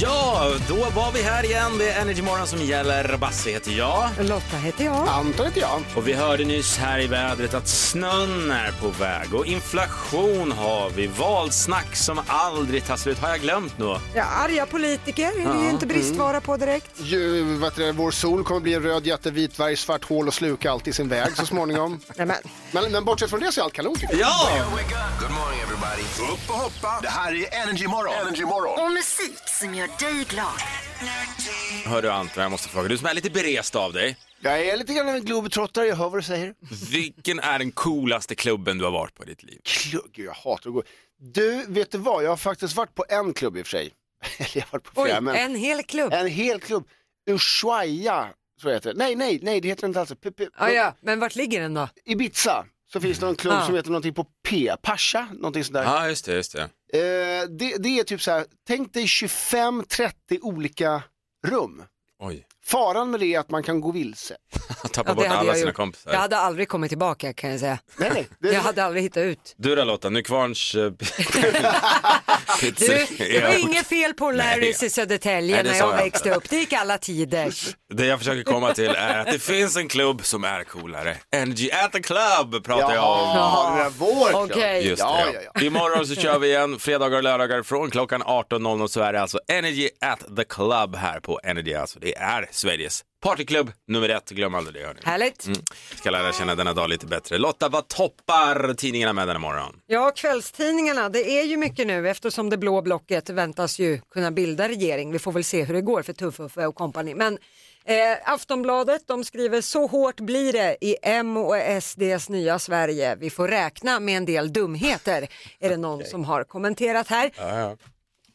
Ja, då var vi här igen. Det är Energy Morgon som gäller. Basse heter jag. Lotta heter jag. Anton heter jag. Och vi hörde nyss här i vädret att snön är på väg och inflation har vi. Valsnack som aldrig tar slut. Har jag glömt något? Ja, arga politiker är det ju inte bristvara på direkt. Ju, vet du, vår sol kommer bli en röd jätte, vit dvärg, svart hål och sluka allt i sin väg så småningom. Nej, men. Men, men bortsett från det så är allt kanon tycker jag. Ja! Good morning everybody. Upp och hoppa. Det här är Energy Morgon. Energy Morgon. Och musik som gör dig glad. Hör du Anton, jag måste fråga. Du som är lite berest av dig. Jag är lite grann av en globetrottare, jag hör vad du säger. Vilken är den coolaste klubben du har varit på i ditt liv? Klubb, gud jag hatar att gå. Du, vet du vad? Jag har faktiskt varit på en klubb i och för sig. Eller jag har varit på Oj, flera, men en hel klubb. en hel klubb. Ushuaia, så heter det. Nej, nej, nej, det heter det inte alls. P- P- Ja, ja, men vart ligger den då? Ibiza, så finns det någon klubb Ja. som heter någonting på P, Pasha, någonting sånt där. Ja, just det, just det. Eh, det, det är typ så här, tänk dig 25-30 olika rum. Oj, Faran med det är att man kan gå vilse. tappa Ja, bort alla jag sina gjort. kompisar. Jag hade aldrig kommit tillbaka kan jag säga. Nej, nej. Det, Jag hade aldrig hittat ut. Du då Lotta, Nykvarns eh, Du, det var inget fel på Larrys Nej. i Södertälje när jag jag växte upp. Det gick alla tiders. Det jag försöker komma till är att det finns en klubb som är coolare. Energy at the club pratar jag om. ja, det är vår klubb. Okej. Just Ja, det. ja, ja. Imorgon så kör vi igen, fredagar och lördagar från klockan 18.00 så är det alltså Energy at the club här på Energy. Alltså det är Sveriges partyklubb nummer ett, glöm aldrig det hörni. Härligt. Mm. Ska lära känna denna dag lite bättre. Lotta, vad toppar tidningarna med denna morgon? Ja, kvällstidningarna, det är ju mycket nu eftersom det blå blocket väntas ju kunna bilda regering. Vi får väl se hur det går för Tuffuffe och kompani. Men eh, Aftonbladet, de skriver så hårt blir det i M och SDs nya Sverige. Vi får räkna med en del dumheter, är det någon som har kommenterat här.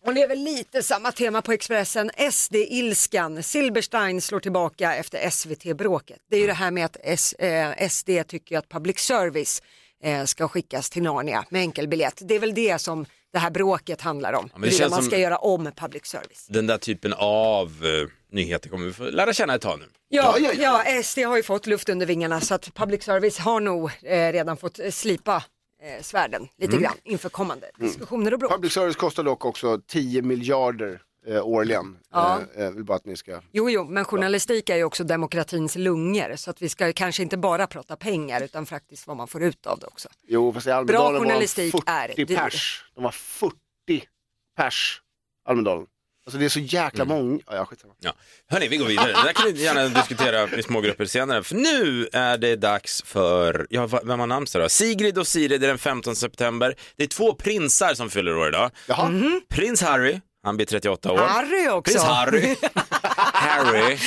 Och det är väl lite samma tema på Expressen. SD-ilskan. Silberstein slår tillbaka efter SVT-bråket. Det är ju det här med att S, eh, SD tycker att public service eh, ska skickas till Narnia med enkelbiljett. Det är väl det som det här bråket handlar om. Huruvida känns man ska göra om public service. Den där typen av eh, nyheter kommer vi få lära känna ett tag nu. Ja, Ja, ja, ja, SD har ju fått luft under vingarna så att public service har nog eh, redan fått eh, slipa eh, svärden lite Mm. grann inför kommande diskussioner och bråk. Public service kostar dock också 10 miljarder eh, årligen. Ja. Eh, eh, vill bara att ni ska... Jo, jo, men journalistik är ju också demokratins lungor så att vi ska kanske inte bara prata pengar utan faktiskt vad man får ut av det också. Jo, fast i Almedalen var de journalistik 40 är dyr. pers. De var 40 pers, Almedalen. Alltså det är så jäkla Mm. många. Ja, skitsamma. Ja. Hörni, vi går vidare. Det där kan vi gärna diskutera i små grupper senare. För nu är det dags för, ja, vem har namnsdag då? Sigrid och Siri, det är den 15 september. Det är två prinsar som fyller år idag. Jaha. Prins Harry, han blir 38 år. Harry också. Prins Harry. Harry.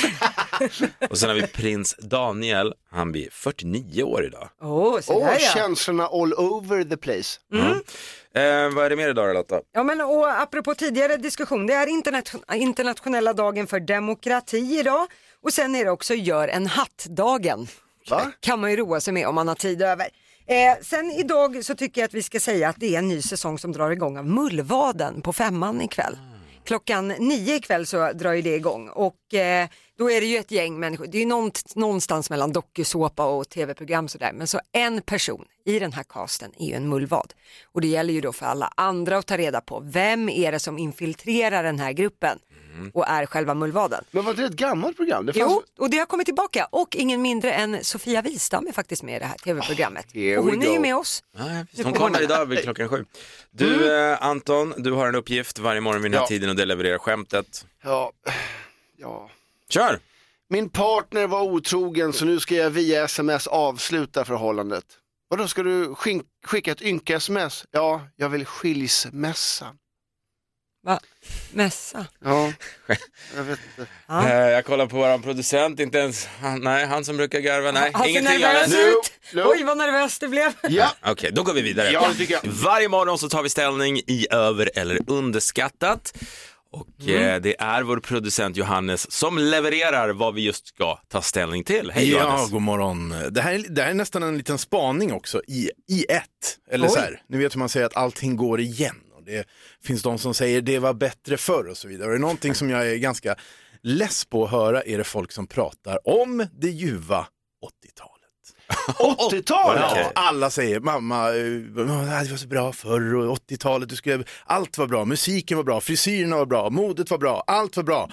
Och sen har vi prins Daniel, han blir 49 år idag. Åh, där ja. känslorna all over the place. Eh, vad är det mer idag då, Lotta? Ja, men och apropå tidigare diskussion, det är internet, internationella dagen för demokrati idag och sen är det också gör en hatt-dagen. Va? kan man ju roa sig med om man har tid över. Eh, sen idag så tycker jag att vi ska säga att det är en ny säsong som drar igång av Mullvaden på femman ikväll. Klockan nio ikväll så drar ju det igång och eh, då är det ju ett gäng människor, det är ju någonstans mellan dokusåpa och tv-program sådär, men så en person i den här casten är ju en mullvad. Och det gäller ju då för alla andra att ta reda på vem är det som infiltrerar den här gruppen och är själva mullvaden. Men var det ett gammalt program? Det fanns... Jo, och det har kommit tillbaka och ingen mindre än Sofia Wistam är faktiskt med i det här tv-programmet. here och hon är ju med oss. Ja, visst, hon kommer idag vid klockan sju. Du eh, Anton, du har en uppgift varje morgon vid den här Ja. tiden och det levererar skämtet. Ja, ja. Kör! Min partner var otrogen så nu ska jag via sms avsluta förhållandet. Vadå, ska du skicka ett ynka-sms? Ja, jag vill skilsmässa. Va? Mässa. Ja, jag vet inte. Ja. Eh, jag kollar på våran producent, inte ens han, nej, han som brukar garva, nej, Han ser ingenting nervös annat. Nu, ut. Oj vad nervös det blev. Ja, Okej, då går vi vidare. Ja, det tycker jag. Varje morgon så tar vi ställning i över eller underskattat. Och Mm. eh, det är vår producent Johannes som levererar vad vi just ska ta ställning till. Hej Ja, Johannes! god morgon. Det här, är, det här är nästan en liten spaning också i, i ett. Eller Oj. så här, ni vet hur man säger att allting går igen. Och det finns de som säger det var bättre förr och så vidare. Och det är någonting som jag är ganska less på att höra är det folk som pratar om det ljuva 80-talet. 80-talet? Ja, alla säger mamma, eh, det var så bra förr och 80-talet, du skulle, allt var bra, musiken var bra, frisyrerna var bra, modet var bra, allt var bra.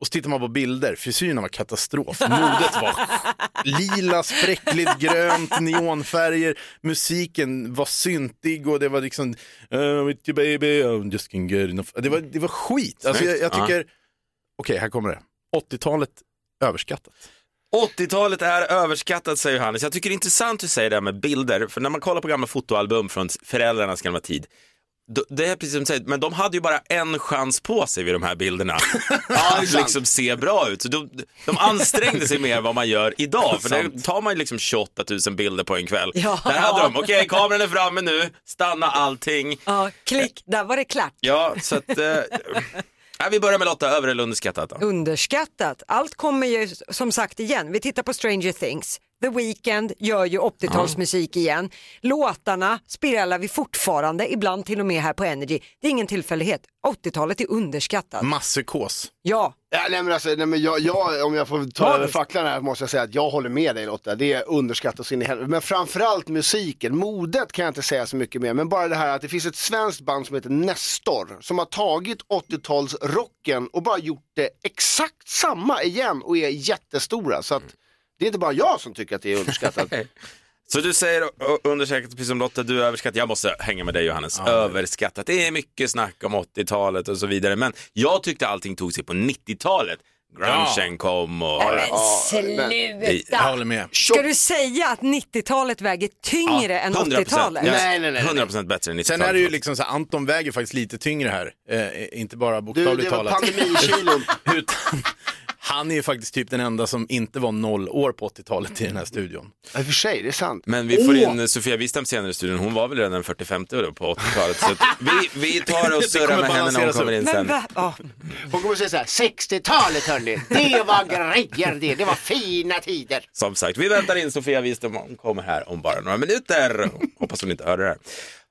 Och så tittar man på bilder, frisyrerna var katastrof, modet var lila, spräckligt, grönt, neonfärger, musiken var syntig och det var liksom, uh, with you baby, I'm just can get enough. Det var, det var skit. Alltså, jag, jag tycker, okej här kommer det, 80-talet överskattat. 80-talet är överskattat säger Johannes. Jag tycker det är intressant att du säger det här med bilder, för när man kollar på gamla fotoalbum från föräldrarnas gamla tid, det är precis som du säger, men de hade ju bara en chans på sig vid de här bilderna. att liksom se bra ut. Så de, de ansträngde sig mer än vad man gör idag. För där tar man ju liksom 28 000 bilder på en kväll. Ja. Där hade de, okej kameran är framme nu, stanna allting. Ja, klick, där var det klart. Ja, så att... Eh, vi börjar med Lotta, över eller underskattat då? Underskattat. Allt kommer ju som sagt igen. Vi tittar på Stranger Things. The Weeknd gör ju 80-talsmusik igen. Låtarna spelar vi fortfarande, ibland till och med här på Energy. Det är ingen tillfällighet. 80-talet är underskattat. Masspsykos. Ja, Ja, nej, men alltså, nej, men jag, jag, om jag får ta över facklan här måste jag säga att jag håller med dig Lotta. Det är underskattat så in i helvete. Men framförallt musiken, modet kan jag inte säga så mycket mer. Men bara det här att det finns ett svenskt band som heter Nestor som har tagit 80-talsrocken och bara gjort det exakt samma igen och är jättestora. Så att det är inte bara jag som tycker att det är underskattat. Så du säger underskattat, precis som Lotta, du är överskattat. Jag måste hänga med dig Johannes. överskattat. Det är mycket snack om 80-talet och så vidare. Men jag tyckte allting tog sig på 90-talet. Grungen kom och... men Det- Jag håller med. Ska du säga att 90-talet väger tyngre än 80-talet? Ja, Nej, nej, nej, nej. 100% bättre än 90-talet. Sen är det ju liksom så här, Anton väger faktiskt lite tyngre här, eh, inte bara Du, bokstavligt det var talat. pandemikilon. Utan, han är ju faktiskt typ den enda som inte var noll år på 80-talet i den här studion. I och för sig, det är sant. Men vi får in Sofia Wistam senare i studion. Hon var väl redan 40-50 då på 80-talet. Så vi, vi tar och surrar med henne när hon kommer in sen. Ja. Hon kommer säga så här, 60-talet hörni, det var grejer det, det var fina tider. Som sagt, vi väntar in Sofia Wistam. Hon kommer här om bara några minuter. Hoppas hon inte hör det här.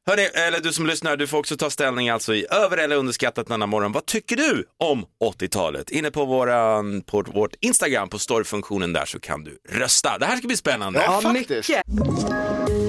Hörni, eller du som lyssnar, du får också ta ställning alltså i över eller underskattat denna morgon. Vad tycker du om 80-talet? Inne på, våran, på vårt Instagram, på storyfunktionen där så kan du rösta. Det här ska bli spännande. Ja, Ja, faktiskt. mycket.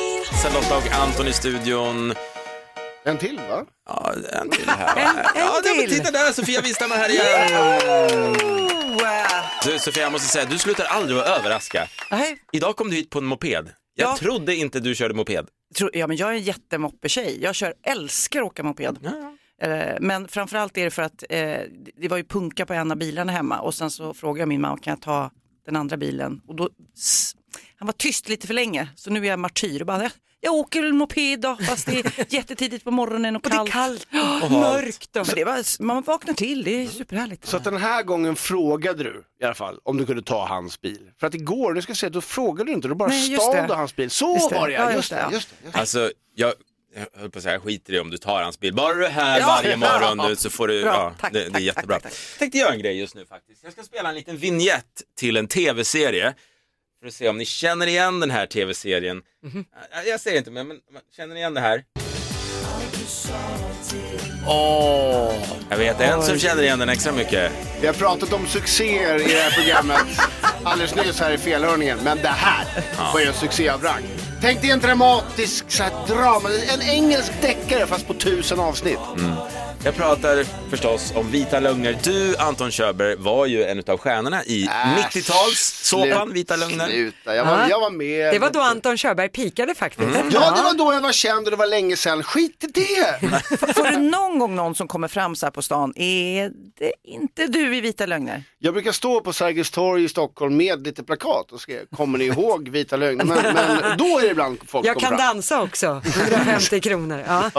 Sen Lotta och Anton i studion. En till va? Ja, en till här. En- en ja, nej, men till. Titta där, Sofia Wistam är här igen. Du, Sofia, jag måste säga, du slutar aldrig att överraska. Nej. Idag kom du hit på en moped. Jag Ja. trodde inte du körde moped. Ja, men jag är en jättemoppetjej. Jag kör, älskar att åka moped. Eh, Men framförallt är det för att eh, det var ju punka på en av bilarna hemma och sen så frågade jag min mamma, kan jag ta den andra bilen? Och då, han var tyst lite för länge, så nu är jag martyr och bara, jag, åker en moped då, fast det är jättetidigt på morgonen och Och det är kallt. kallt Ja, och mörkt. Och... Men det var, man vaknar till, det är superhärligt. Så att den här gången frågade du i alla fall om du kunde ta hans bil. För att igår, nu ska jag säga, då frågade du inte, du bara Nej, stal du hans bil. Så Just var det Ja, just just det. Just det, just det. Alltså, jag, jag höll på att säga, jag skiter i om du tar hans bil. Bara du är här Ja. varje morgon nu så får du, Bra. ja, Tack, det, det är tack, jättebra. tack, tack, tack. Jag tänkte göra en grej just nu faktiskt. Jag ska spela en liten vignett till en tv-serie. För att se om ni känner igen den här tv-serien. Mhm. Jag- Jag säger inte mer, men känner ni igen det här? Jag vet en som känner igen den extra mycket. Vi har pratat om succéer i det här programmet alldeles nyss här i felhörningen. Men det här var ju en succé av rang. Tänk dig en dramatisk så här, drama, en engelsk deckare fast på tusen avsnitt. Jag pratar förstås om Vita lögner. Du, Anton Körberg, var ju en av stjärnorna i Äh, 90-talssåpan slut- Vita lögner. Sluta, jag var, Ja. jag var med. Det var då Anton Körberg pikade faktiskt. Ja, det var då jag var känd och det var länge sedan. Skit i det! Får du någon gång någon som kommer fram så här på stan, är det inte du i Vita Lögner? Jag brukar stå på Sergels torg i Stockholm med lite plakat och skriva, kommer ni ihåg Vita lögner? Men, men då är det ibland folk Jag kommer kan fram. dansa också, 150 kronor. Ja.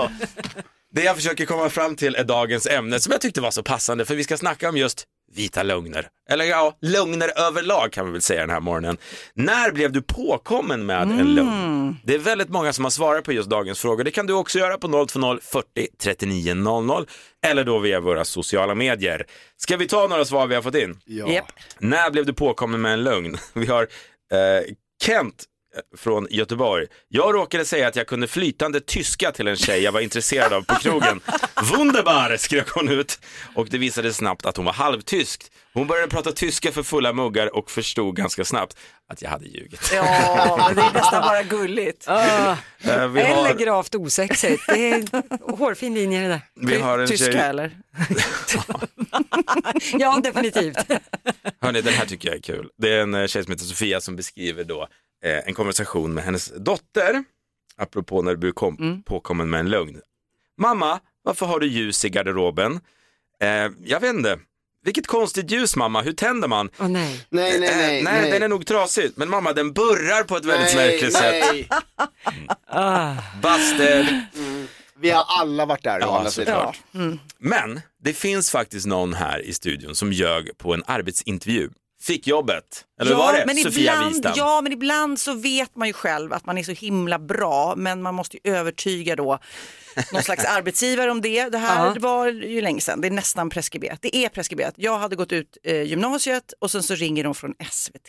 Det jag försöker komma fram till är dagens ämne som jag tyckte var så passande för vi ska snacka om just vita lögner. Eller ja, lögner överlag kan vi väl säga den här morgonen. När blev du påkommen med en lögn? Det är väldigt många som har svarat på just dagens frågor. Det kan du också göra på 020 40 39 00 eller då via våra sociala medier. Ska vi ta några svar vi har fått in? Ja. Japp. När blev du påkommen med en lögn? Vi har eh, Kent från Göteborg. Jag råkade säga att jag kunde flytande tyska till en tjej jag var intresserad av på krogen. Wunderbar, skrek hon ut. Och det visade snabbt att hon var halvtysk. Hon började prata tyska för fulla muggar och förstod ganska snabbt att jag hade ljugit. Ja, men det är nästan bara gulligt. Eh, vi, Eller har, gravt osexigt. Det är en hårfin linje det där. vi har en Tyska tjej, eller? Ja, definitivt. hörni den här tycker jag är kul. Det är en eh, tjej som heter Sofia som beskriver då eh, en konversation med hennes dotter, apropå när du blir kom, Mm. påkommen med en lögn. Mamma, varför har du ljus i garderoben? Eh, jag vet inte. Vilket konstigt ljus mamma, hur tänder man? Åh nej. Nej, nej, Eh, nej. nej, den är nog trasig. Men mamma, den burrar på ett väldigt märkligt sätt. nej. Ah. Busted. Vi har alla varit där Ja, andra sidan. såklart. Men det finns faktiskt någon här i studion som ljög på en arbetsintervju. Fick jobbet. Eller hur var det? men Sofia ibland, Wistam. ja, men ibland så vet man ju själv att man är så himla bra, men man måste ju övertyga då någon slags arbetsgivare om det. Det här Ja. var ju länge sedan, det är nästan preskriberat. Det är preskriberat. Jag hade gått ut eh, gymnasiet och sen så ringer de från SVT.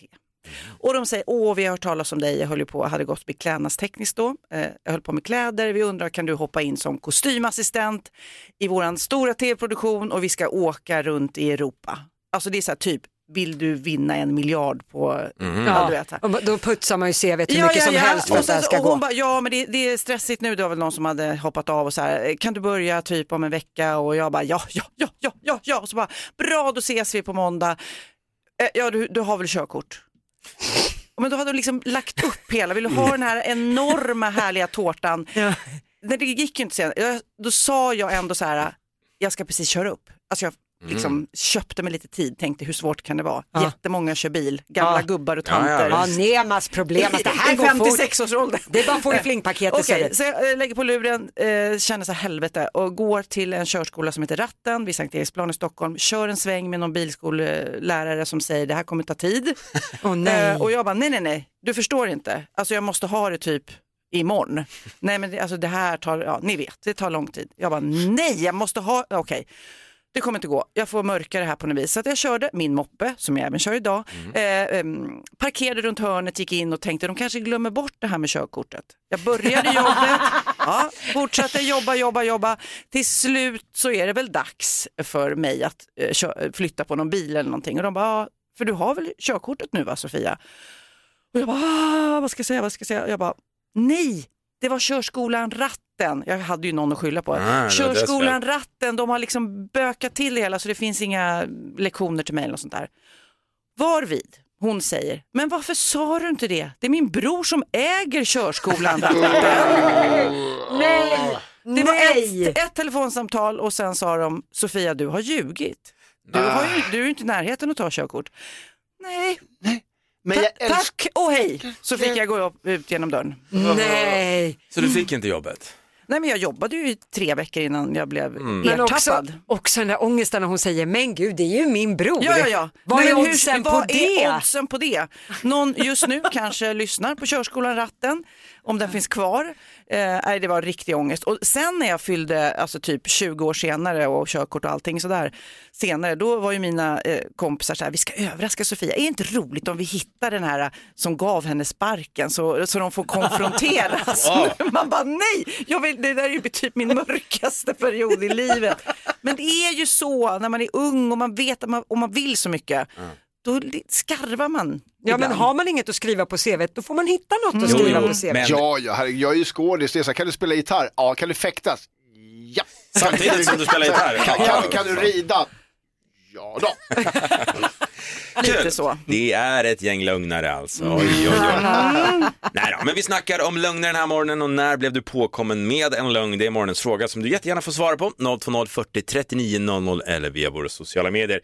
Och de säger, åh vi har hört talas om dig, jag höll ju på, hade gått beklädnadstekniskt då, eh, jag höll på med kläder, vi undrar kan du hoppa in som kostymassistent i våran stora tv-produktion och vi ska åka runt i Europa. Alltså det är så här typ, vill du vinna en miljard på, Mhm. ja, du vet. Och då putsar man ju CV hur mycket som helst för Och att det här ska och hon gå. bara, ja men det, det är stressigt nu, det var väl någon som hade hoppat av och så här, kan du börja typ om en vecka och jag bara ja, ja, ja, ja, ja, ja, och så bara bra då ses vi på måndag. Eh, Ja du, du har väl körkort? Men då hade hon liksom lagt upp hela, vill du ha den här enorma härliga tårtan? Ja. Nej, det gick ju inte sen. Då sa jag ändå så här, jag ska precis köra upp. Alltså jag liksom köpte mig lite tid, tänkte hur svårt kan det vara? Ja. Jättemånga kör bil, gamla Ja. gubbar och Ja, ja, tanter. Ja, Nemas problem, att det här I går fort. 56-årsåldern. Det är bara att få i flingpaketet. Okej, du. så jag eh, lägger på luren, eh, känner så här helvete och går till en körskola som heter Ratten vid Sankt Eriksplan i Stockholm, kör en sväng med någon bilskollärare som säger det här kommer ta tid. Åh nej. Eh, och jag bara nej nej nej, du förstår inte, alltså jag måste ha det typ imorgon. Nej men det, alltså det här tar, ja ni vet, det tar lång tid. Jag bara nej, jag måste ha, okej. Det kommer inte gå, jag får mörka det här på något vis. Så att jag körde min moppe, som jag även kör idag, eh, em, parkerade runt hörnet, gick in och tänkte de kanske glömmer bort det här med körkortet. Jag började jobbet, ja, fortsatte jobba, jobba, jobba. Till slut så är det väl dags för mig att eh, flytta på någon bil eller någonting. Och de bara, "Ja, för du har väl körkortet nu va Sofia? Och jag bara, "Ah, vad ska jag säga, vad ska jag säga? Jag bara, nej, det var körskolan Ratten. Jag hade ju någon att skylla på. Ah, körskolan Ratten, de har liksom bökat till det hela så det finns inga lektioner till mig eller sånt där. Varvid hon säger, men varför sa du inte det? Det är min bror som äger körskolan Ratten. Nej. Det var Nej. ett, ett telefonsamtal och sen sa de, Sofia du har ljugit. Du, har ju, du är ju inte i närheten att ta körkort. Nej, Men jag Ta- älskar... tack och hej. Så fick jag gå ut genom dörren. Nej. Så du fick inte jobbet? Nej men jag jobbade ju i tre veckor innan jag blev Men också, ertappad. också den där ångesten när hon säger, men gud det är ju min bror. Ja, ja, ja. Vad Nej, är men hur- oddsen på vad det? är oddsen på det? Någon just nu kanske lyssnar på körskolan Ratten, om den finns kvar. Eh, det var riktig ångest. Och sen när jag fyllde, alltså typ 20 år senare och körkort och allting sådär, senare, då var ju mina eh, kompisar så här, vi ska överraska Sofia, är det inte roligt om vi hittar den här som gav henne sparken så, så de får konfronteras? Man bara nej, jag vill, det där är ju typ min mörkaste period i livet. Men det är ju så när man är ung och man vet att man, och man vill så mycket, då skarvar man. Ja men har man inget att skriva på CV då får man hitta något att Jo, skriva jo, på CV. men- Ja, ja, herregud, jag är ju skådis. Det är så här, Kan du spela gitarr? Ja. Kan du fäktas? Ja. Samtidigt som du spelar gitarr? Kan, kan, kan du rida? Ja då. Lite så. Det är ett gäng lögnare alltså. Oj, oj, oj. Nej då, men vi snackar om lögner den här morgonen och när blev du påkommen med en lögn? Det är morgonens fråga som du jättegärna får svara på. 020 40 39 00 eller via våra sociala medier.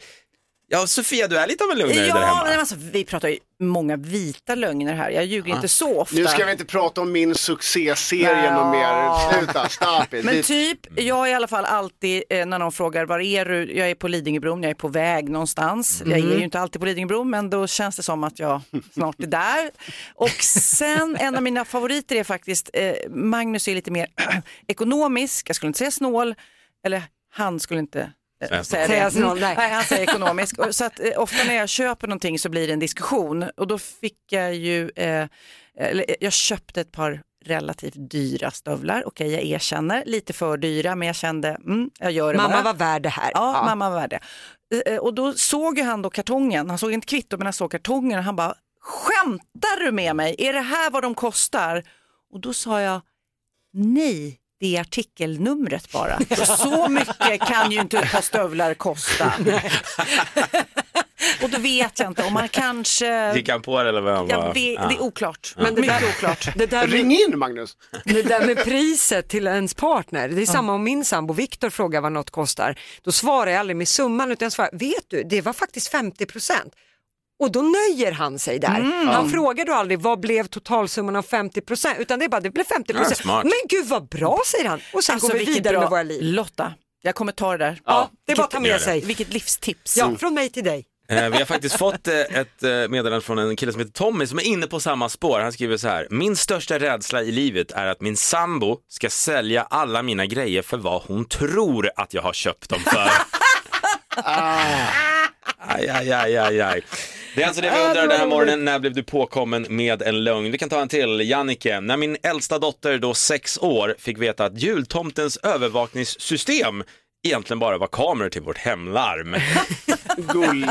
Ja, Sofia, du är lite av en lugnare där Ja, hemma. men alltså, vi pratar ju många vita lögner här. Jag ljuger inte så ofta. Nu ska vi inte prata om min succéserie något mer. Sluta, stop it. Men typ, jag är i alla fall alltid, eh, när någon frågar var är du? Jag är på Lidingöbron, jag är på väg någonstans. Jag är ju inte alltid på Lidingöbron men då känns det som att jag snart är där. Och sen, en av mina favoriter är faktiskt, eh, Magnus är lite mer ekonomisk, jag skulle inte säga snål, eller han skulle inte eh, Säga säga snål. det. Snål, nej. nej, han säger ekonomisk. Och Så att, eh, ofta när jag köper någonting så blir det en diskussion och då fick jag ju, eh, eller, eh, jag köpte ett par relativt dyra stövlar. Okej, jag erkänner, lite för dyra, men jag kände, mm, jag gör det Mamma bara. var värd det här. Ja, mamma var värd det. Eh, Och då såg ju han då kartongen, han såg inte kvitto men han såg kartongen och han bara, skämtar du med mig? Är det här vad de kostar? Och då sa jag, nej, det är artikelnumret bara. Så mycket kan ju inte ett par stövlar kosta. och då vet jag inte om man kanske... Gick han på det eller Jag var? vet, Det är oklart. Men det Mycket där- oklart. Det där, Ring med, in Magnus. det där med priset till ens partner, det är samma om min sambo Viktor frågar vad något kostar. Då svarar jag aldrig med summan utan jag svarar, vet du, det var faktiskt 50 procent. Och då nöjer han sig där. Mm. Han frågar då aldrig vad blev totalsumman av 50 procent utan det är bara det blev 50 Ja, procent. smart. Men gud vad bra säger han och sen Alltså, går vi vidare bra- med våra liv. Lotta, jag kommer ta det där. Ja, det är bara att ta med det. sig. Vilket livstips. Ja, från mig till dig. Eh, Vi har faktiskt fått eh, ett eh, meddelande från en kille som heter Tommy som är inne på samma spår. Han skriver så här. Min största rädsla i livet är att min sambo ska sälja alla mina grejer för vad hon tror att jag har köpt dem för. Aj, aj, aj, aj, aj. Det är alltså det vi undrar den här morgonen. När blev du påkommen med en lögn? Vi kan ta en till. Jannike. När min äldsta dotter, då sex år, fick veta att jultomtens övervakningssystem egentligen bara var kameror till vårt hemlarm. Gull.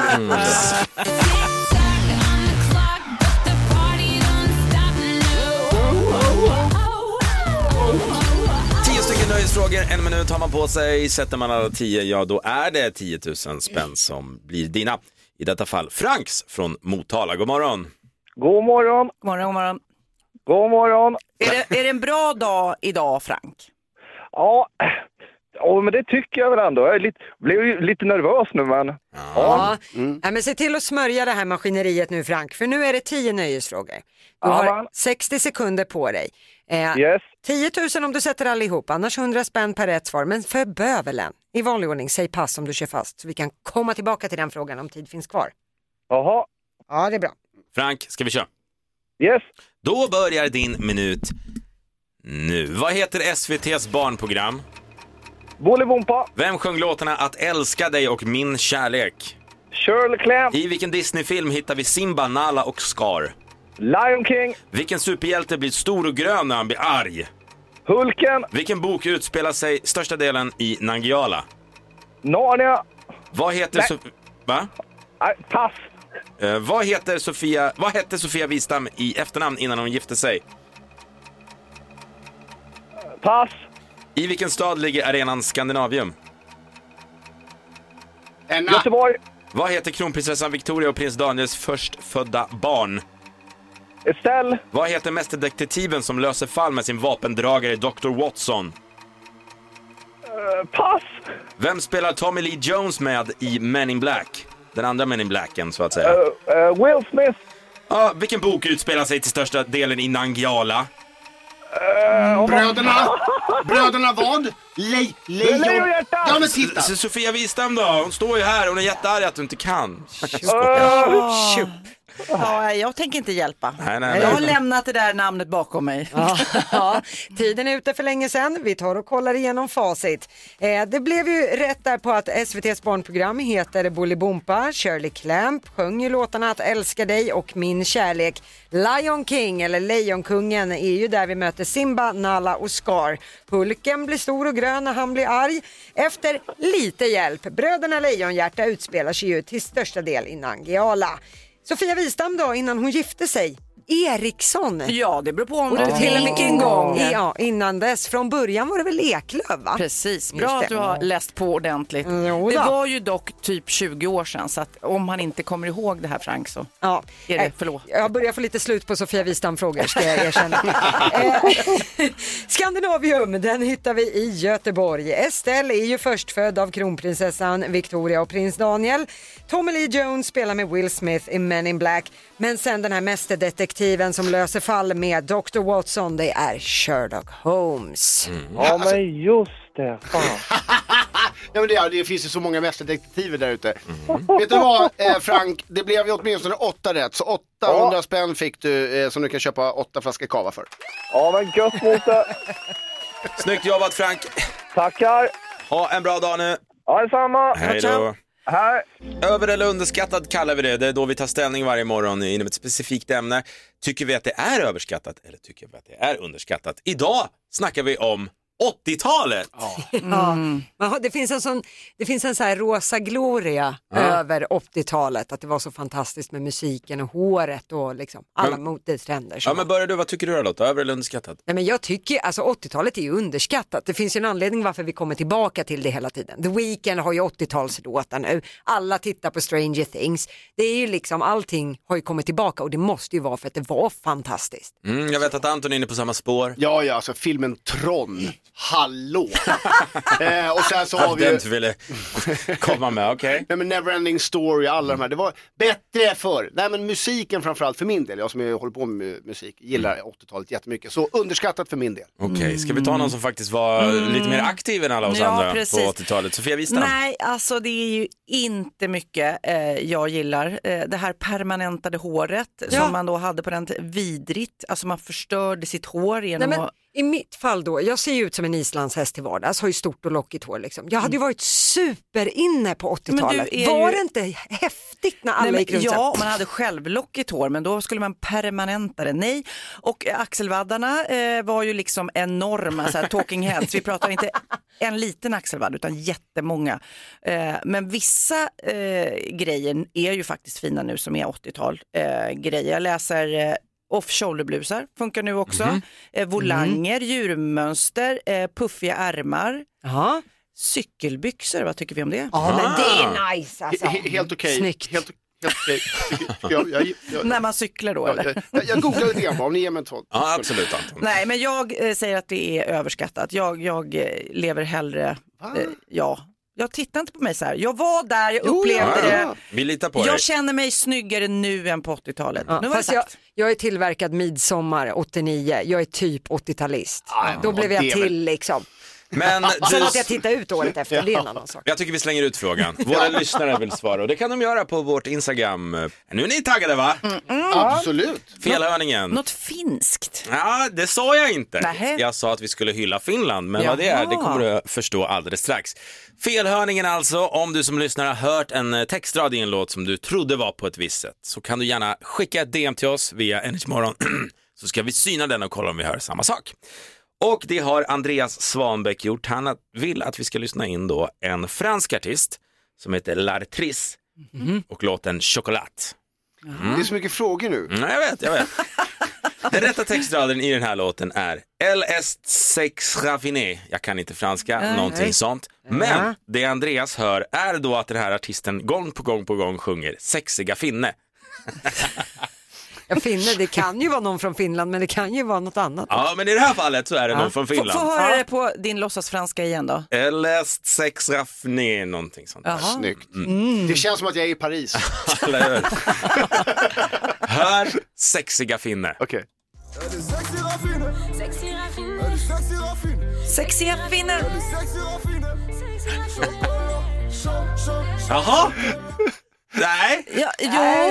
Tio stycken nöjesfrågor, en minut har man på sig. Sätter man alla tio, ja då är det 10 000 spänn som blir dina. I detta fall Franks från Motala. God morgon. God morgon, God morgon, god morgon. god morgon. Är det, är det en bra dag idag, Frank? Ja, ja men det tycker jag väl ändå. Jag är lite, blev ju lite nervös nu men. Ja. Nej, men se till att smörja det här maskineriet nu Frank, för nu är det 10 nöjesfrågor. Du har Jajamän. 60 sekunder på dig. Eh, Yes. 10 000 om du sätter allihop, annars 100 spänn per rätt svar. Men för bövelen, i vanlig ordning, säg pass om du kör fast så vi kan komma tillbaka till den frågan om tid finns kvar. Jaha, Ja, det är bra. Frank, ska vi köra? yes. Då börjar din minut nu. Vad heter SVTs barnprogram? Bolibompa, Vem sjöng låtarna Att älska dig och Min kärlek? Shirley Clamp, I vilken Disney-film hittar vi Simba, Nala och Scar? Lion King, Vilken superhjälte blir stor och grön när han blir arg? Hulken, Vilken bok utspelar sig största delen i Nangijala? Narnia. Vad heter, Nej. so- Va? Nej, pass. Eh, vad, heter Sofia, vad hette Sofia Wistam i efternamn innan hon gifte sig? Pass. I vilken stad ligger arenan Scandinavium? Enna. Göteborg, Vad heter kronprinsessan Victoria och prins Daniels förstfödda barn? Estelle, Vad heter mästerdetektiven som löser fall med sin vapendragare Dr. Watson? eh, pass. Vem spelar Tommy Lee Jones med i Men in Black? Den andra Men in Blacken så att säga. Eh, eh, Will Smith, Ja, vilken bok utspelar sig till största delen i Nangijala? Bröderna. Bröderna vad? Le lejon. Lejonhjärta. Ja men titta. S- Sofia Wistam då? Hon står ju här och hon är jättearg att du inte kan. Tjup. Ja, jag tänker inte hjälpa. Nej, nej, Jag har lämnat det där namnet bakom mig. Ja, tiden är ute för länge sedan. Vi tar och kollar igenom facit. Eh, det blev ju rätt där på att SVTs barnprogram heter Bolibompa. Shirley Clamp sjöng ju låtarna Att älska dig och Min kärlek. Lion King, eller Lejonkungen, är ju där vi möter Simba, Nala och Scar. Pulken blir stor och grön när han blir arg. Efter lite hjälp. Bröderna Lejonhjärta utspelar sig ju till största del i Nangijala. Sofia Wistam då, innan hon gifte sig, Eriksson. Ja, det beror på om Och du till vilken gång. Ja, innan dess. Från början var det väl Eklöf va? Precis, bra att du har läst på ordentligt. jo det var ju dock typ 20 år sedan så att om han inte kommer ihåg det här Frank så Ja. är det Eh, förlåt. Jag börjar få lite slut på Sofia Wistam-frågor ska jag erkänna. Eh, Skandinavium, den hittar vi i Göteborg. Estelle är ju förstfödd av kronprinsessan Victoria och prins Daniel. Tommy Lee Jones spelar med Will Smith i Men in Black. Men sen den här mästerdetektiven som löser fall med Dr. Watson, det är Sherlock Holmes. Ja, men just det. Fan. Ja, men det, det finns ju så många mästerdetektiver där ute. Vet du vad eh, Frank, det blev ju åtminstone åtta rätt. Så 800 spänn fick du eh, som du kan köpa åtta flaskor kava för. Ja, men gött Bosse. Snyggt jobbat Frank. Tackar. Ha en bra dag nu. Ja, detsamma. Hej då. Hej. Över eller underskattad kallar vi det. Det är då vi tar ställning varje morgon inom ett specifikt ämne. Tycker vi att det är överskattat eller tycker vi att det är underskattat? Idag snackar vi om 80-talet. Ja, man har- det finns en sån, det finns en så här rosa gloria över 80-talet, att det var så fantastiskt med musiken och håret och liksom alla Men- modetrender. Ja, men börjar du, vad tycker du då Lotta? Över eller underskattat? Nej, men jag tycker, alltså 80-talet är ju underskattat. Det finns ju en anledning varför vi kommer tillbaka till det hela tiden. The Weeknd har ju 80-talslåtar nu. Alla tittar på Stranger Things. Det är ju liksom, allting har ju kommit tillbaka och det måste ju vara för att det var fantastiskt. Mm, jag vet att Anton är inne på samma spår. Ja, ja, alltså filmen Tron. Hallå! eh, och sen så har vi ju... du ville komma med, okej. Nej men Neverending Story, alla de här. Det var bättre förr. Nej men musiken framförallt för min del, jag som är- håller på med mu- musik, gillar 80-talet jättemycket. Så underskattat för min del. Okej, ska vi ta någon som faktiskt var lite mer aktiv än alla oss Ja, andra precis. på 80-talet? Sofia Wistam? Nej, alltså det är ju inte mycket eh, jag gillar. Eh, det här permanentade håret Ja. som man då hade på den tiden, vidrigt. Alltså man förstörde sitt hår genom Nej, men att... I mitt fall då, jag ser ju ut som en islandshäst till vardags, har ju stort och lockigt hår liksom. Jag hade ju varit superinne på Men du 80-talet. är Var det inte häftigt när alla Nej, men, gick runt ja, man hade självlockigt hår, men då skulle man permanenta det. Nej, och eh, axelvaddarna eh, var ju liksom enorma, så här, talking heads. Vi pratar inte en liten axelvadd, utan jättemånga. Eh, men vissa eh, grejer är ju faktiskt fina nu som är 80-tal eh, grejer. Jag läser eh, off-shoulder-blusar, funkar nu också. Mhm. Eh, volanger, djurmönster, eh, puffiga ärmar. Ja. Cykelbyxor, vad tycker vi om det? Ja, men det är nice alltså. He- he- helt okej. Snyggt. Helt, jag, jag, jag, När man cyklar då jag, eller? jag, jag googlar lite grann bara, om ni ger mig en två. Ja, absolut Anton. Nej, men jag eh, säger att det är överskattat. Jag, jag eh, lever hellre, eh, ja. Jag tittar inte på mig så här. Jag var där, jag Jo, upplevde ja, det. ja. Vi litar på dig. Jag känner mig snyggare nu än på 80-talet. Ja, nu var det fast jag, sagt. jag är tillverkad midsommar 89, jag är typ 80-talist. Då blev det jag är väl- till liksom. Men Sen att jag tittar ut året efter, det är en annan sak. Jag tycker vi slänger ut frågan. Våra lyssnare vill svara och det kan de göra på vårt Instagram. Nu är ni taggade va? Absolut. Felhörningen. Något finskt. Ja, det sa jag inte. Nähä. Jag sa att vi skulle hylla Finland, men vad det är, det kommer du att förstå alldeles strax. Felhörningen alltså, om du som lyssnare har hört en eh, textrad i en låt som du trodde var på ett visst sätt, så kan du gärna skicka ett DM till oss via Energymorgon, så ska vi syna den och kolla om vi hör samma sak. Och det har Andreas Svanbäck gjort. Han vill att vi ska lyssna in då en fransk artist som heter L'Artrice och låten Chocolat. Det är så mycket frågor nu. Mm, jag vet, jag vet. Den rätta textraden i den här låten är El est sex raffiné. Jag kan inte franska, någonting sånt. Men det Andreas hör är då att den här artisten gång på gång på gång sjunger sexiga finne. Ja, finne, det kan ju vara någon från Finland men det kan ju vara något annat. Ja, men i det här fallet så är det någon från Få, få Finland. höra det på din låtsasfranska igen då. El est sex raffiné, någonting sånt. där. Jaha. Snyggt. Mm. Det känns som att jag är i Paris. Hör sexiga finne. Okej. Sexiga finnar. Jaha? Nej, Ja, jo,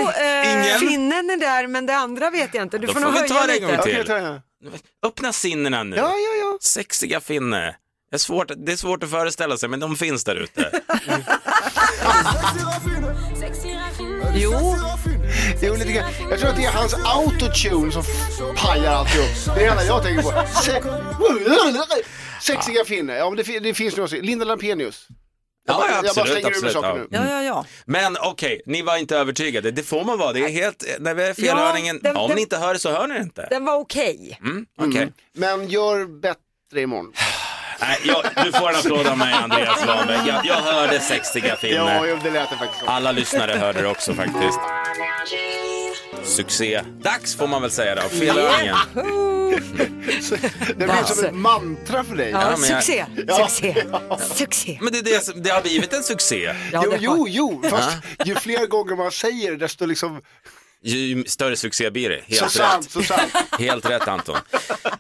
eh, ingen. Finnen är där men det andra vet jag inte. Du Då får får nog vi ta det en gång lite. till. Öppna sinnena nu. Ja, ja, ja. Sexiga finne. Det är, svårt, det är svårt att föreställa sig, men de finns där ute. jo, är lite grann. Jag tror att det är hans autotune som pajar alltihop. Det är det enda jag tänker på. Se- Sexiga finne. Ja, men det, det finns nog också. Linda Lampenius. Ja, bara- jag bara absolut, slänger ur mig absolut, saker ja. nu. Ja, ja, ja. Men okej, ni var inte övertygade. Det får man vara. Det är helt, när vi är felhörningen, Ja, den- om den- ni inte hör det så hör ni det inte. Den var okej. Mm, okej. Men gör bättre imorgon. Nej, jag, du får en applåd av mig, Andreas Svanberg. Jag, jag hörde sexiga Ja, filmer. jo, det lät det faktiskt som. Alla lyssnare hörde det också faktiskt. Succé. Dags får man väl säga då. Felhörningen. Det blir som ett mantra för dig. Ja, Ja, men jag- succé, Ja. succé, succé. Men det, är det, som- det har blivit en succé. Ja, Jo, det jo, jo, fast ju fler gånger man säger det, desto liksom, Ju större succé blir det. så Helt sant, rätt. så sant. Helt rätt Anton.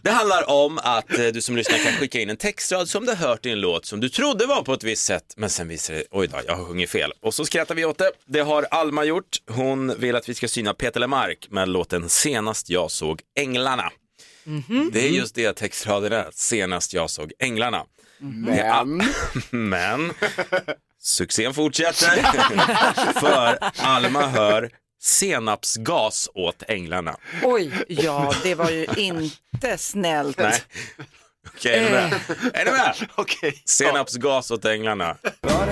Det handlar om att eh, du som lyssnar kan skicka in en textrad som du har hört i en låt som du trodde var på ett visst sätt men sen visar det, oj då, jag har sjungit fel. Och så skrattar vi åt det. Det har Alma gjort. Hon vill att vi ska syna Peter Lemark med låten Senast jag såg änglarna. Det är just det textraden är, senast jag såg änglarna. Men, Men succén fortsätter för Alma hör senapsgas åt änglarna. Oj, Ja, det var ju inte snällt. Nej. Okej, är ni med? Är ni med? okej. Senapsgas åt änglarna. Ja,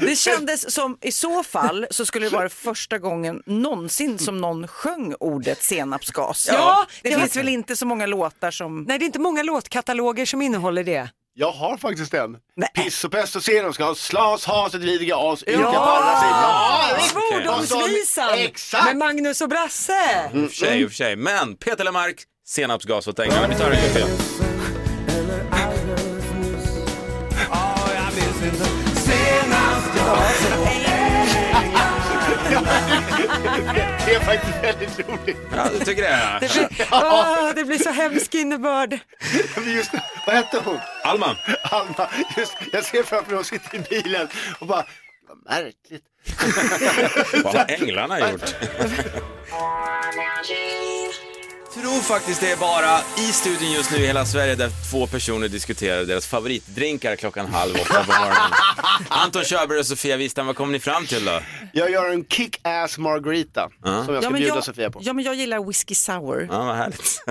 Det kändes som, i så fall, så skulle det vara första gången någonsin som någon sjöng ordet senapsgas. Ja, det finns väl inte så många låtar som... nej det är inte många låtkataloger som innehåller det. Jag har faktiskt en. Nej. Piss och pest och senap ska ha slas, haset, vidriga as, yrka Ja! på. Ja, visst. Svordomsvisan Exakt. med Magnus och Brasse. I och för sig, i och för sig. Men Peter Lemark, senapsgas åt änglarna. Vi tar det igen. Det är faktiskt väldigt roligt. Ja, du tycker det? Det blir, åh, det blir så hemsk innebörd. Just, vad hette hon? Alma. Alma. Just, jag ser framför mig hon sitter i bilen och bara, vad märkligt. Vad har änglarna gjort? Tror faktiskt det är bara i studion just nu i hela Sverige där två personer diskuterar deras favoritdrinkar klockan halv åtta på morgonen. Anton Körberg och Sofia Wistam, vad kommer ni fram till då? Jag gör en kick-ass margarita som jag ska Ja men bjuda jag, Sofia på. ja, men jag gillar whisky sour. Ja, vad härligt.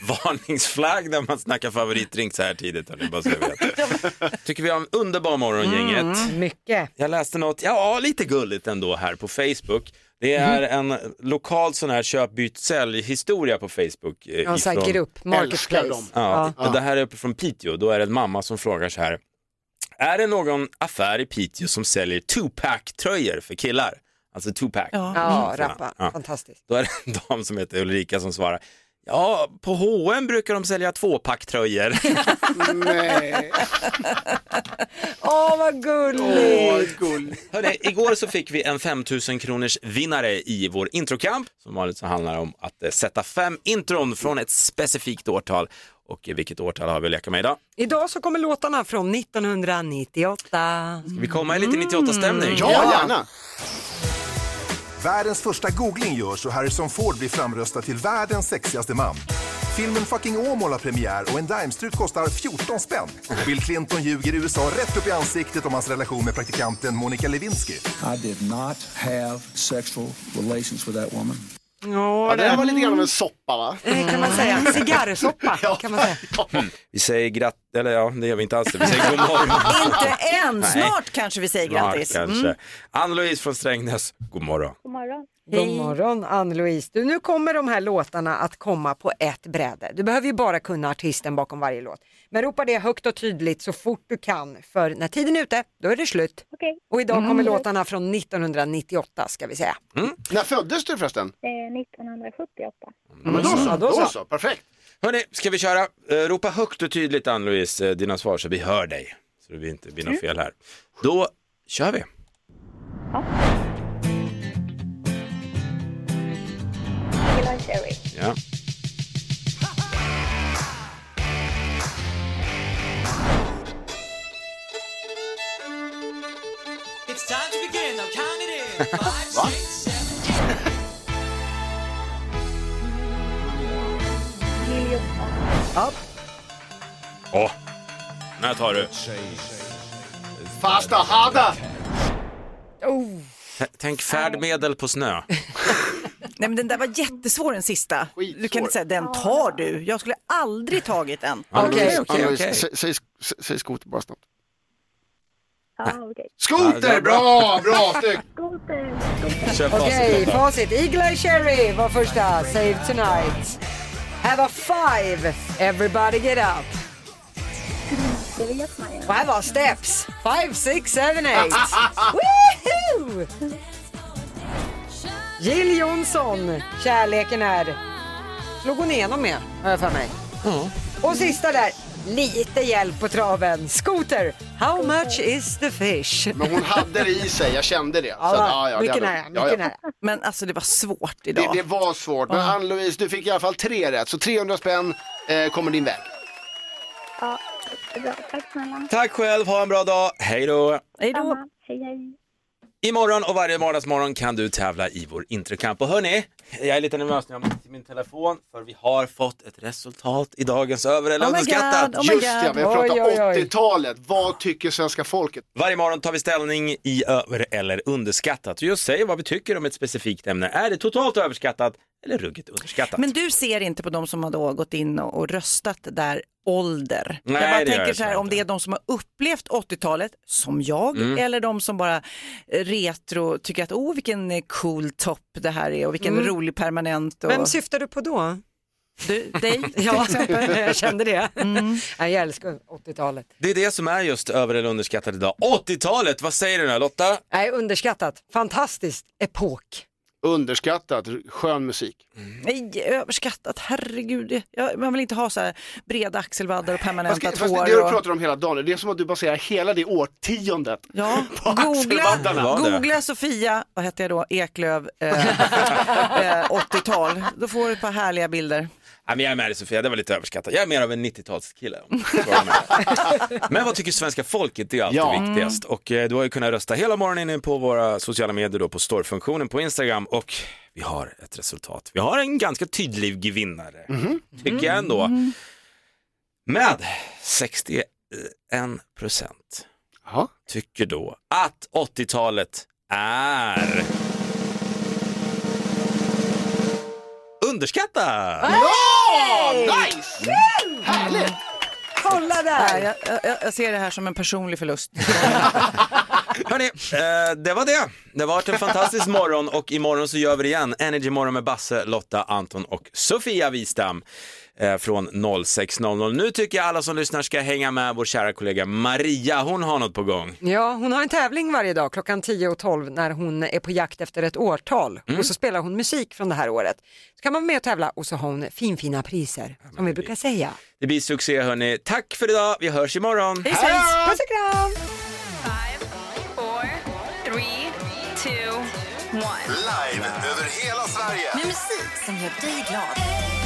Varningsflagg när man snackar favoritdrink så här tidigt. hörni, Bara så jag vet. Tycker vi har en underbar morgon gänget. Mycket. Jag läste något, ja lite gulligt ändå här på Facebook. Det är en lokal sån här köp, byt, sälj historia på Facebook. eh, Ja, så här ifrån- grupp, marketplace. dem. Ja, men det här är uppe från Piteå. Då är det en mamma som frågar så här. Är det någon affär i Piteå som säljer two-pack-tröjor för killar? Alltså two-pack. Ja. Ja, rappa. Ja. Fantastiskt. Då är det en dam som heter Ulrika som svarar. Ja, på H&M brukar de sälja tvåpacktröjor. Nej. Åh, vad gulligt. Hörrni, igår så fick vi en 5000 kronors vinnare i vår introkamp. Som vanligt så handlar det om att eh, sätta fem intron från ett specifikt årtal. Och vilket årtal har vi att leka med idag? Idag så kommer låtarna från 1998. Ska vi komma i lite 98-stämning? Ja, gärna. Världens första googling görs och Harrison Ford blir framröstad till världens sexigaste man. Filmen Fucking Åmål har premiär och en Daimstrut kostar 14 spänn. Bill Clinton ljuger USA rätt upp i ansiktet om hans relation med praktikanten Monica Lewinsky. I did not have sexual relations with that woman. Ja, det här var lite grann av en soppa va? eh, kan man säga. Cigarrsoppa kan man säga. Vi säger gratt, eller ja, det gör vi inte alls. Det. Vi säger god morgon. Inte än, Nej. snart kanske vi säger Snart grattis. kanske. Mm. Ann-Louise från Strängnäs, god morgon. God morgon. God morgon Ann-Louise. Du, nu kommer de här låtarna att komma på ett bräde. Du behöver ju bara kunna artisten bakom varje låt. Men ropa det högt och tydligt så fort du kan, för när tiden är ute, då är det slut. Okej. Och idag kommer låtarna från 1998 ska vi säga. När föddes du förresten? Eh, 1978. Ja, men då så, då så. perfekt. Hörni, ska vi köra? Eh, ropa högt och tydligt Ann-Louise, eh, dina svar så vi hör dig. Så det blir inte blir något fel här. Då kör vi. Gillar Cherry. Ja. Jill Johnson. Åh, när tar du? Fasta hada! Oh. T- Tänk färdmedel på snö. Nej men den där var jättesvår den sista. Du kan inte säga den tar du. Jag skulle aldrig tagit den. Ann-Louise, Ann-Louise, sä- Säg skoter bara snabbt. Ja, okej. Skoter, bra, bra! Skoter, Okej, facit. Eagle Eye Cherry var första. Save tonight. Här var five. Everybody get up. Det vet man ju. Och här var steps. Five, six, seven, eight. Woohoo! Jill Johnson. Kärleken är... Slog hon igenom med, har jag för mig. Och sista där. Lite hjälp på traven. Scooter. How much is the fish? Men hon hade det i sig, jag kände det. Ja, Så att, ja, ja, mycket det- nära, mycket nära. Men alltså det var svårt Det, idag. det var svårt, men Ann-Louise du fick i alla fall tre rätt, så 300 spänn eh, kommer din väg. Ja, bra. Tack snälla. Tack själv, ha en bra dag. Hej då. Hej då. Hej, hej. Imorgon och varje vardagsmorgon kan du tävla i vår introkamp. Och hörni, jag är lite nervös när jag måste till min telefon för vi har fått ett resultat i dagens över eller Oh underskattat. Oh my Just ja, vi har pratat oj, oj. 80-talet. Vad tycker svenska folket? Varje morgon tar vi ställning i över eller underskattat. Och just säger vad vi tycker om ett specifikt ämne. Är det totalt överskattat eller ruggigt underskattat? Men du ser inte på de som har då gått in och, röstat där ålder. Nej, jag bara tänker jag så här, om det är de som har upplevt 80-talet, som jag, Mm. eller de som bara eh, retro tycker att oh vilken eh, cool topp det här är och vilken Mm. rolig permanent. Och... Vem syftar du på då? Du, dig Ja, jag kände det. Nej, Jag älskar 80-talet. Det är det som är just över eller underskattat idag. 80-talet, vad säger du nu Lotta? Nej, underskattat. Fantastiskt epok. Underskattat, skön musik. Nej, överskattat, herregud. Jag, man vill inte ha så här breda axelvaddar och Fast, permanenta fast det tår. det du och... pratar om hela dagen, det är som att du baserar hela det årtiondet Ja, på googla, axelvaddarna. Vad det? googla Sofia, vad hette jag då, Eklöv, eh, eh, 80-tal. Då får du ett par härliga bilder. Men jag är med dig Sofia, det var lite överskattat. Jag är mer av en 90-talskille. om du frågar mig. Men vad tycker svenska folket? Det är alltid Ja. viktigast. Och eh, du har ju kunnat rösta hela morgonen på våra sociala medier då på storefunktionen på Instagram och vi har ett resultat. Vi har en ganska tydlig vinnare, tycker jag ändå. Med 61 procent tycker då att 80-talet är underskattat. Ja, nice! Härligt! Kolla där! jag, jag, jag ser det här som en personlig förlust. Hörni, eh, det var det. Det har varit en fantastisk morgon och imorgon så gör vi det igen. Energy morgon med Basse, Lotta, Anton och Sofia Wistam från 06.00. Nu tycker jag alla som lyssnar ska hänga med vår kära kollega Maria. Hon har något på gång. Ja, hon har en tävling varje dag klockan 10 och 12 när hon är på jakt efter ett årtal och så spelar hon musik från det här året. Så kan man vara med och tävla och så har hon finfina priser som vi brukar säga. Det blir succé hörni. Tack för idag. Vi hörs imorgon. Puss och kram! Four, three, two, one. Live över hela Sverige. Med musik som gör dig glad.